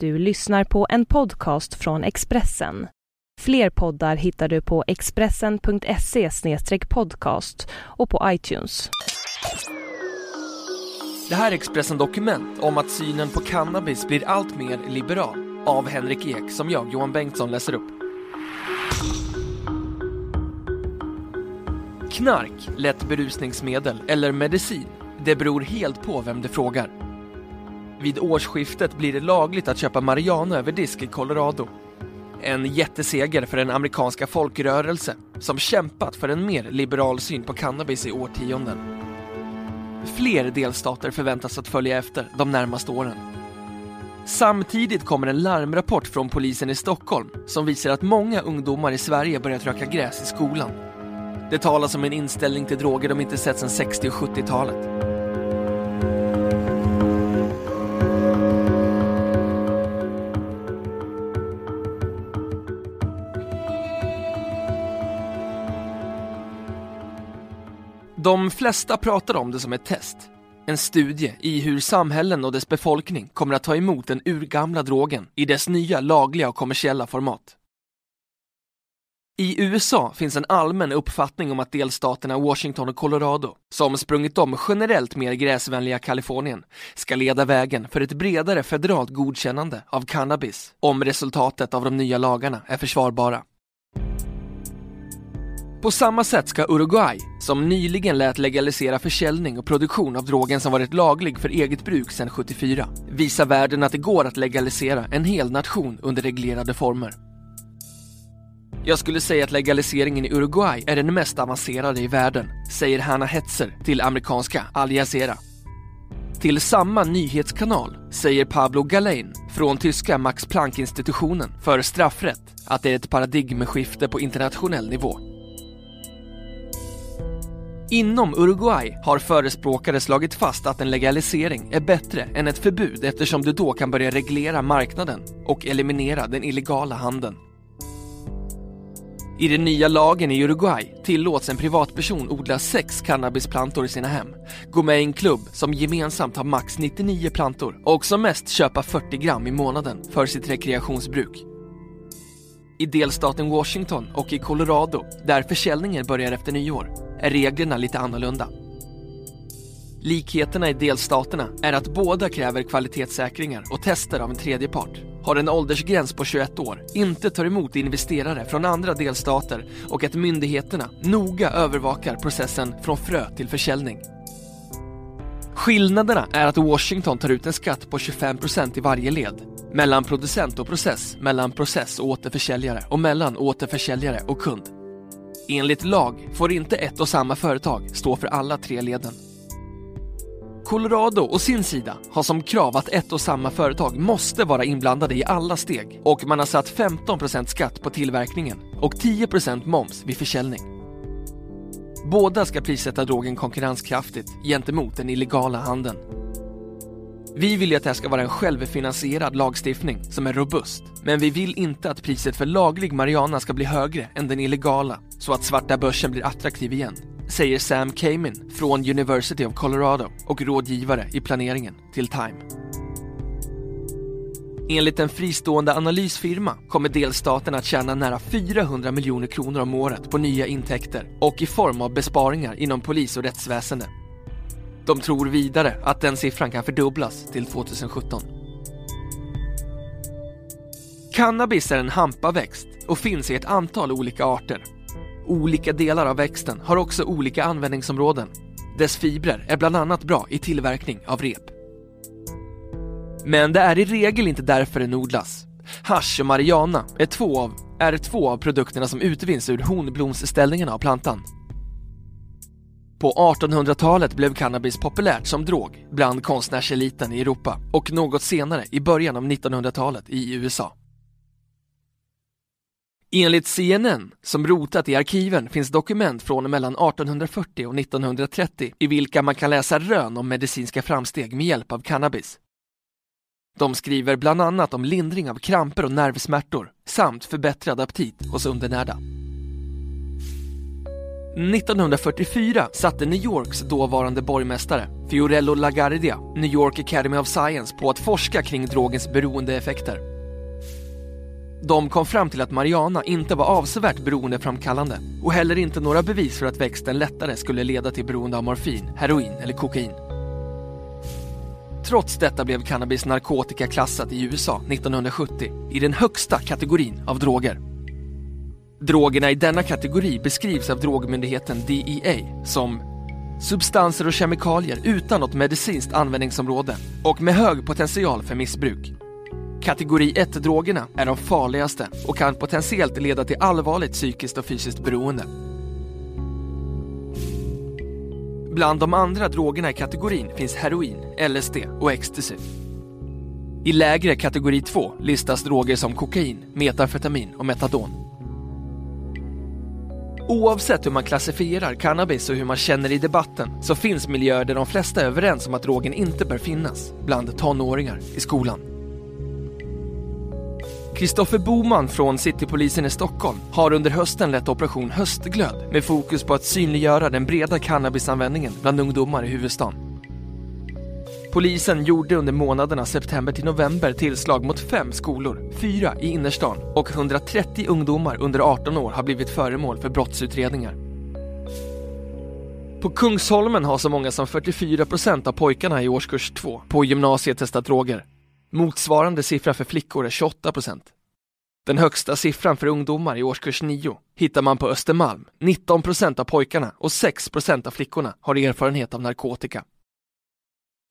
Du lyssnar på en podcast från Expressen. Fler poddar hittar du på expressen.se podcast och på iTunes. Det här är Expressen Dokument om att synen på cannabis blir allt mer liberal av Henrik Ek som jag, Johan Bengtsson, läser upp. Knark, lätt berusningsmedel eller medicin, det beror helt på vem du frågar. Vid årsskiftet blir det lagligt att köpa marijuana över disk i Colorado. En jätteseger för den amerikanska folkrörelse som kämpat för en mer liberal syn på cannabis i årtionden. Fler delstater förväntas att följa efter de närmaste åren. Samtidigt kommer en larmrapport från polisen i Stockholm som visar att många ungdomar i Sverige börjat röka gräs i skolan. Det talas om en inställning till droger de inte sett sedan 60 och 70-talet. De flesta pratar om det som ett test. En studie i hur samhällen och dess befolkning kommer att ta emot den urgamla drogen i dess nya lagliga och kommersiella format. I USA finns en allmän uppfattning om att delstaterna Washington och Colorado, som sprungit om generellt mer gräsvänliga Kalifornien, ska leda vägen för ett bredare federalt godkännande av cannabis om resultatet av de nya lagarna är försvarbara. På samma sätt ska Uruguay, som nyligen lät legalisera försäljning och produktion av drogen som varit laglig för eget bruk sedan 74, visa världen att det går att legalisera en hel nation under reglerade former. Jag skulle säga att legaliseringen i Uruguay är den mest avancerade i världen, säger Hanna Hetzer till amerikanska Al Jazeera. Till samma nyhetskanal säger Pablo Galein från tyska Max Planck-institutionen för straffrätt att det är ett paradigmskifte på internationell nivå. Inom Uruguay har förespråkare slagit fast att en legalisering är bättre än ett förbud eftersom du då kan börja reglera marknaden och eliminera den illegala handeln. I den nya lagen i Uruguay tillåts en privatperson odla sex cannabisplantor i sina hem, gå med i en klubb som gemensamt har max 99 plantor och som mest köpa 40 gram i månaden för sitt rekreationsbruk. I delstaten Washington och i Colorado, där försäljningen börjar efter nyår, är reglerna lite annorlunda. Likheterna i delstaterna är att båda kräver kvalitetssäkringar och tester av en tredje part, har en åldersgräns på 21 år, inte tar emot investerare från andra delstater och att myndigheterna noga övervakar processen från frö till försäljning. Skillnaderna är att Washington tar ut en skatt på 25% i varje led, mellan producent och process, mellan process och återförsäljare och mellan återförsäljare och kund. Enligt lag får inte ett och samma företag stå för alla tre leden. Colorado å sin sida har som krav att ett och samma företag måste vara inblandade i alla steg och man har satt 15% skatt på tillverkningen och 10% moms vid försäljning. Båda ska prissätta drogen konkurrenskraftigt gentemot den illegala handeln. Vi vill ju att det här ska vara en självfinansierad lagstiftning som är robust. Men vi vill inte att priset för laglig marijuana ska bli högre än den illegala så att svarta börsen blir attraktiv igen. Säger Sam Kamin från University of Colorado och rådgivare i planeringen till Time. Enligt en fristående analysfirma kommer delstaten att tjäna nära 400 miljoner kronor om året på nya intäkter och i form av besparingar inom polis och rättsväsende. De tror vidare att den siffran kan fördubblas till 2017. Cannabis är en hampaväxt och finns i ett antal olika arter. Olika delar av växten har också olika användningsområden. Dess fibrer är bland annat bra i tillverkning av rep. Men det är i regel inte därför den odlas. Hasch och marijuana är två av, är två av produkterna som utvinns ur honblomsställningarna av plantan. På 1800-talet blev cannabis populärt som drog bland konstnärseliten i Europa och något senare i början av 1900-talet i USA. Enligt CNN, som rotat i arkiven, finns dokument från mellan 1840 och 1930 i vilka man kan läsa rön om medicinska framsteg med hjälp av cannabis. De skriver bland annat om lindring av kramper och nervsmärtor samt förbättrad aptit hos undernärda. 1944 satte New Yorks dåvarande borgmästare Fiorello LaGuardia New York Academy of Science på att forska kring drogens beroendeeffekter. De kom fram till att marijuana inte var avsevärt beroendeframkallande och heller inte några bevis för att växten lättare skulle leda till beroende av morfin, heroin eller kokain. Trots detta blev cannabis narkotikaklassat i USA 1970 i den högsta kategorin av droger. Drogerna i denna kategori beskrivs av drogmyndigheten DEA som substanser och kemikalier utan något medicinskt användningsområde och med hög potential för missbruk. Kategori 1-drogerna är de farligaste och kan potentiellt leda till allvarligt psykiskt och fysiskt beroende. Bland de andra drogerna i kategorin finns heroin, LSD och ecstasy. I lägre kategori 2 listas droger som kokain, metamfetamin och metadon. Oavsett hur man klassifierar cannabis och hur man känner i debatten så finns miljöer där de flesta är överens om att drogen inte bör finnas bland tonåringar i skolan. Kristoffer Boman från Citypolisen i Stockholm har under hösten lett operation Höstglöd med fokus på att synliggöra den breda cannabisanvändningen bland ungdomar i huvudstaden. Polisen gjorde under månaderna september till november tillslag mot fem skolor, fyra i innerstan och 130 ungdomar under 18 år har blivit föremål för brottsutredningar. På Kungsholmen har så många som 44 procent av pojkarna i årskurs 2 på gymnasiet testat droger. Motsvarande siffra för flickor är 28 procent. Den högsta siffran för ungdomar i årskurs 9 hittar man på Östermalm. 19 procent av pojkarna och 6 procent av flickorna har erfarenhet av narkotika.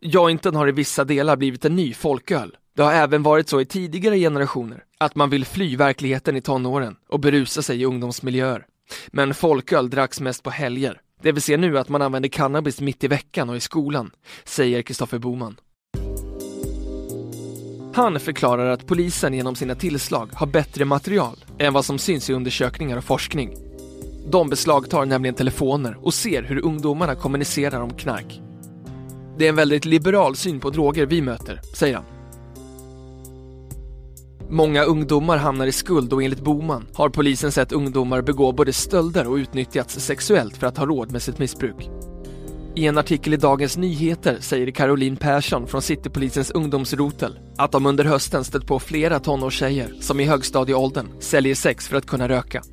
Jointen har i vissa delar blivit en ny folköl. Det har även varit så i tidigare generationer att man vill fly verkligheten i tonåren och berusa sig i ungdomsmiljöer. Men folköl dracks mest på helger. Det vill säga nu att man använder cannabis mitt i veckan och i skolan, säger Kristoffer Boman. Han förklarar att polisen genom sina tillslag har bättre material än vad som syns i undersökningar och forskning. De beslagtar nämligen telefoner och ser hur ungdomarna kommunicerar om knark. Det är en väldigt liberal syn på droger vi möter, säger han. Många ungdomar hamnar i skuld och enligt Boman har polisen sett ungdomar begå både stölder och utnyttjats sexuellt för att ha råd med sitt missbruk. I en artikel i Dagens Nyheter säger Caroline Persson från Citypolisens ungdomsrotel att de under hösten stött på flera tonårstjejer som i högstadieåldern säljer sex för att kunna röka.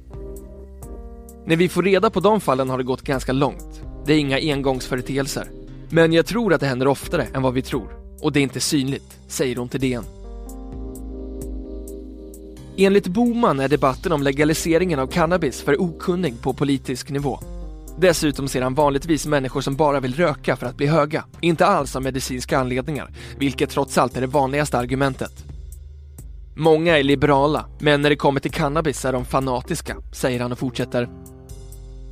När vi får reda på de fallen har det gått ganska långt. Det är inga engångsföreteelser. Men jag tror att det händer oftare än vad vi tror. Och det är inte synligt, säger hon till DN. Enligt Boman är debatten om legaliseringen av cannabis för okunnig på politisk nivå. Dessutom ser han vanligtvis människor som bara vill röka för att bli höga, inte alls av medicinska anledningar, vilket trots allt är det vanligaste argumentet. Många är liberala, men när det kommer till cannabis är de fanatiska, säger han och fortsätter.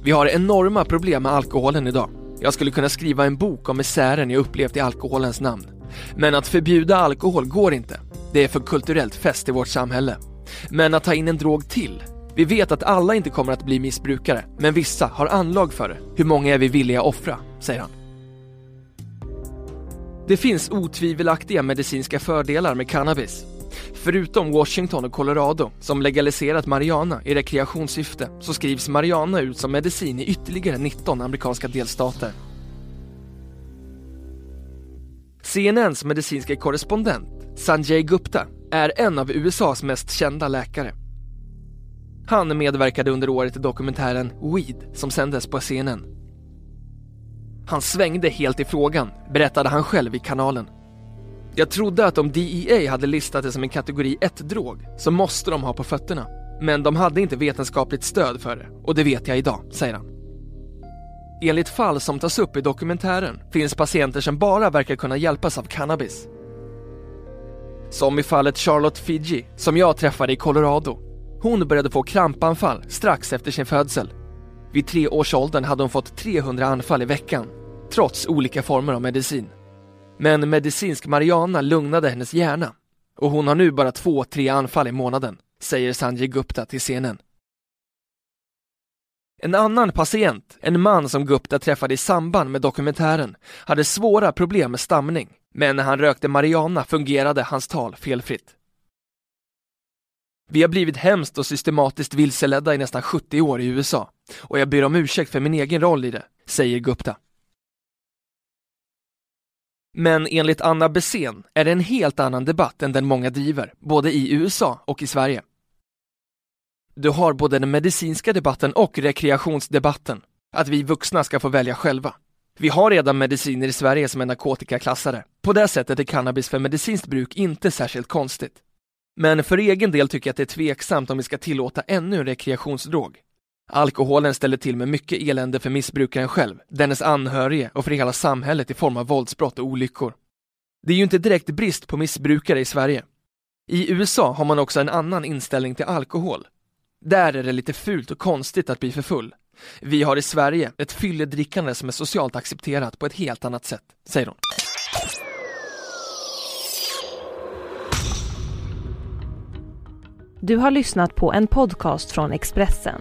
Vi har enorma problem med alkoholen idag. Jag skulle kunna skriva en bok om misären jag upplevt i alkoholens namn. Men att förbjuda alkohol går inte. Det är för kulturellt fäst i vårt samhälle. Men att ta in en drog till, vi vet att alla inte kommer att bli missbrukare, men vissa har anlag för det. Hur många är vi villiga att offra? säger han. Det finns otvivelaktiga medicinska fördelar med cannabis. Förutom Washington och Colorado, som legaliserat marijuana i rekreationssyfte, så skrivs marijuana ut som medicin i ytterligare 19 amerikanska delstater. CNNs medicinska korrespondent, Sanjay Gupta, är en av USAs mest kända läkare. Han medverkade under året i dokumentären Weed som sändes på CNN. Han svängde helt i frågan, berättade han själv i kanalen. Jag trodde att om DEA hade listat det som en kategori 1-drog så måste de ha på fötterna. Men de hade inte vetenskapligt stöd för det och det vet jag idag, säger han. Enligt fall som tas upp i dokumentären finns patienter som bara verkar kunna hjälpas av cannabis. Som i fallet Charlotte Fiji, som jag träffade i Colorado hon började få krampanfall strax efter sin födsel. Vid tre års åldern hade hon fått 300 anfall i veckan, trots olika former av medicin. Men medicinsk marijuana lugnade hennes hjärna och hon har nu bara två, tre anfall i månaden, säger Sanjay Gupta till scenen. En annan patient, en man som Gupta träffade i samband med dokumentären, hade svåra problem med stamning, men när han rökte marijuana fungerade hans tal felfritt. Vi har blivit hemskt och systematiskt vilseledda i nästan 70 år i USA och jag ber om ursäkt för min egen roll i det, säger Gupta. Men enligt Anna Bessén är det en helt annan debatt än den många driver, både i USA och i Sverige. Du har både den medicinska debatten och rekreationsdebatten, att vi vuxna ska få välja själva. Vi har redan mediciner i Sverige som är narkotikaklassade. På det sättet är cannabis för medicinskt bruk inte särskilt konstigt. Men för egen del tycker jag att det är tveksamt om vi ska tillåta ännu en rekreationsdrog. Alkoholen ställer till med mycket elände för missbrukaren själv, dennes anhörige och för hela samhället i form av våldsbrott och olyckor. Det är ju inte direkt brist på missbrukare i Sverige. I USA har man också en annan inställning till alkohol. Där är det lite fult och konstigt att bli för full. Vi har i Sverige ett fylledrickande som är socialt accepterat på ett helt annat sätt, säger hon. Du har lyssnat på en podcast från Expressen.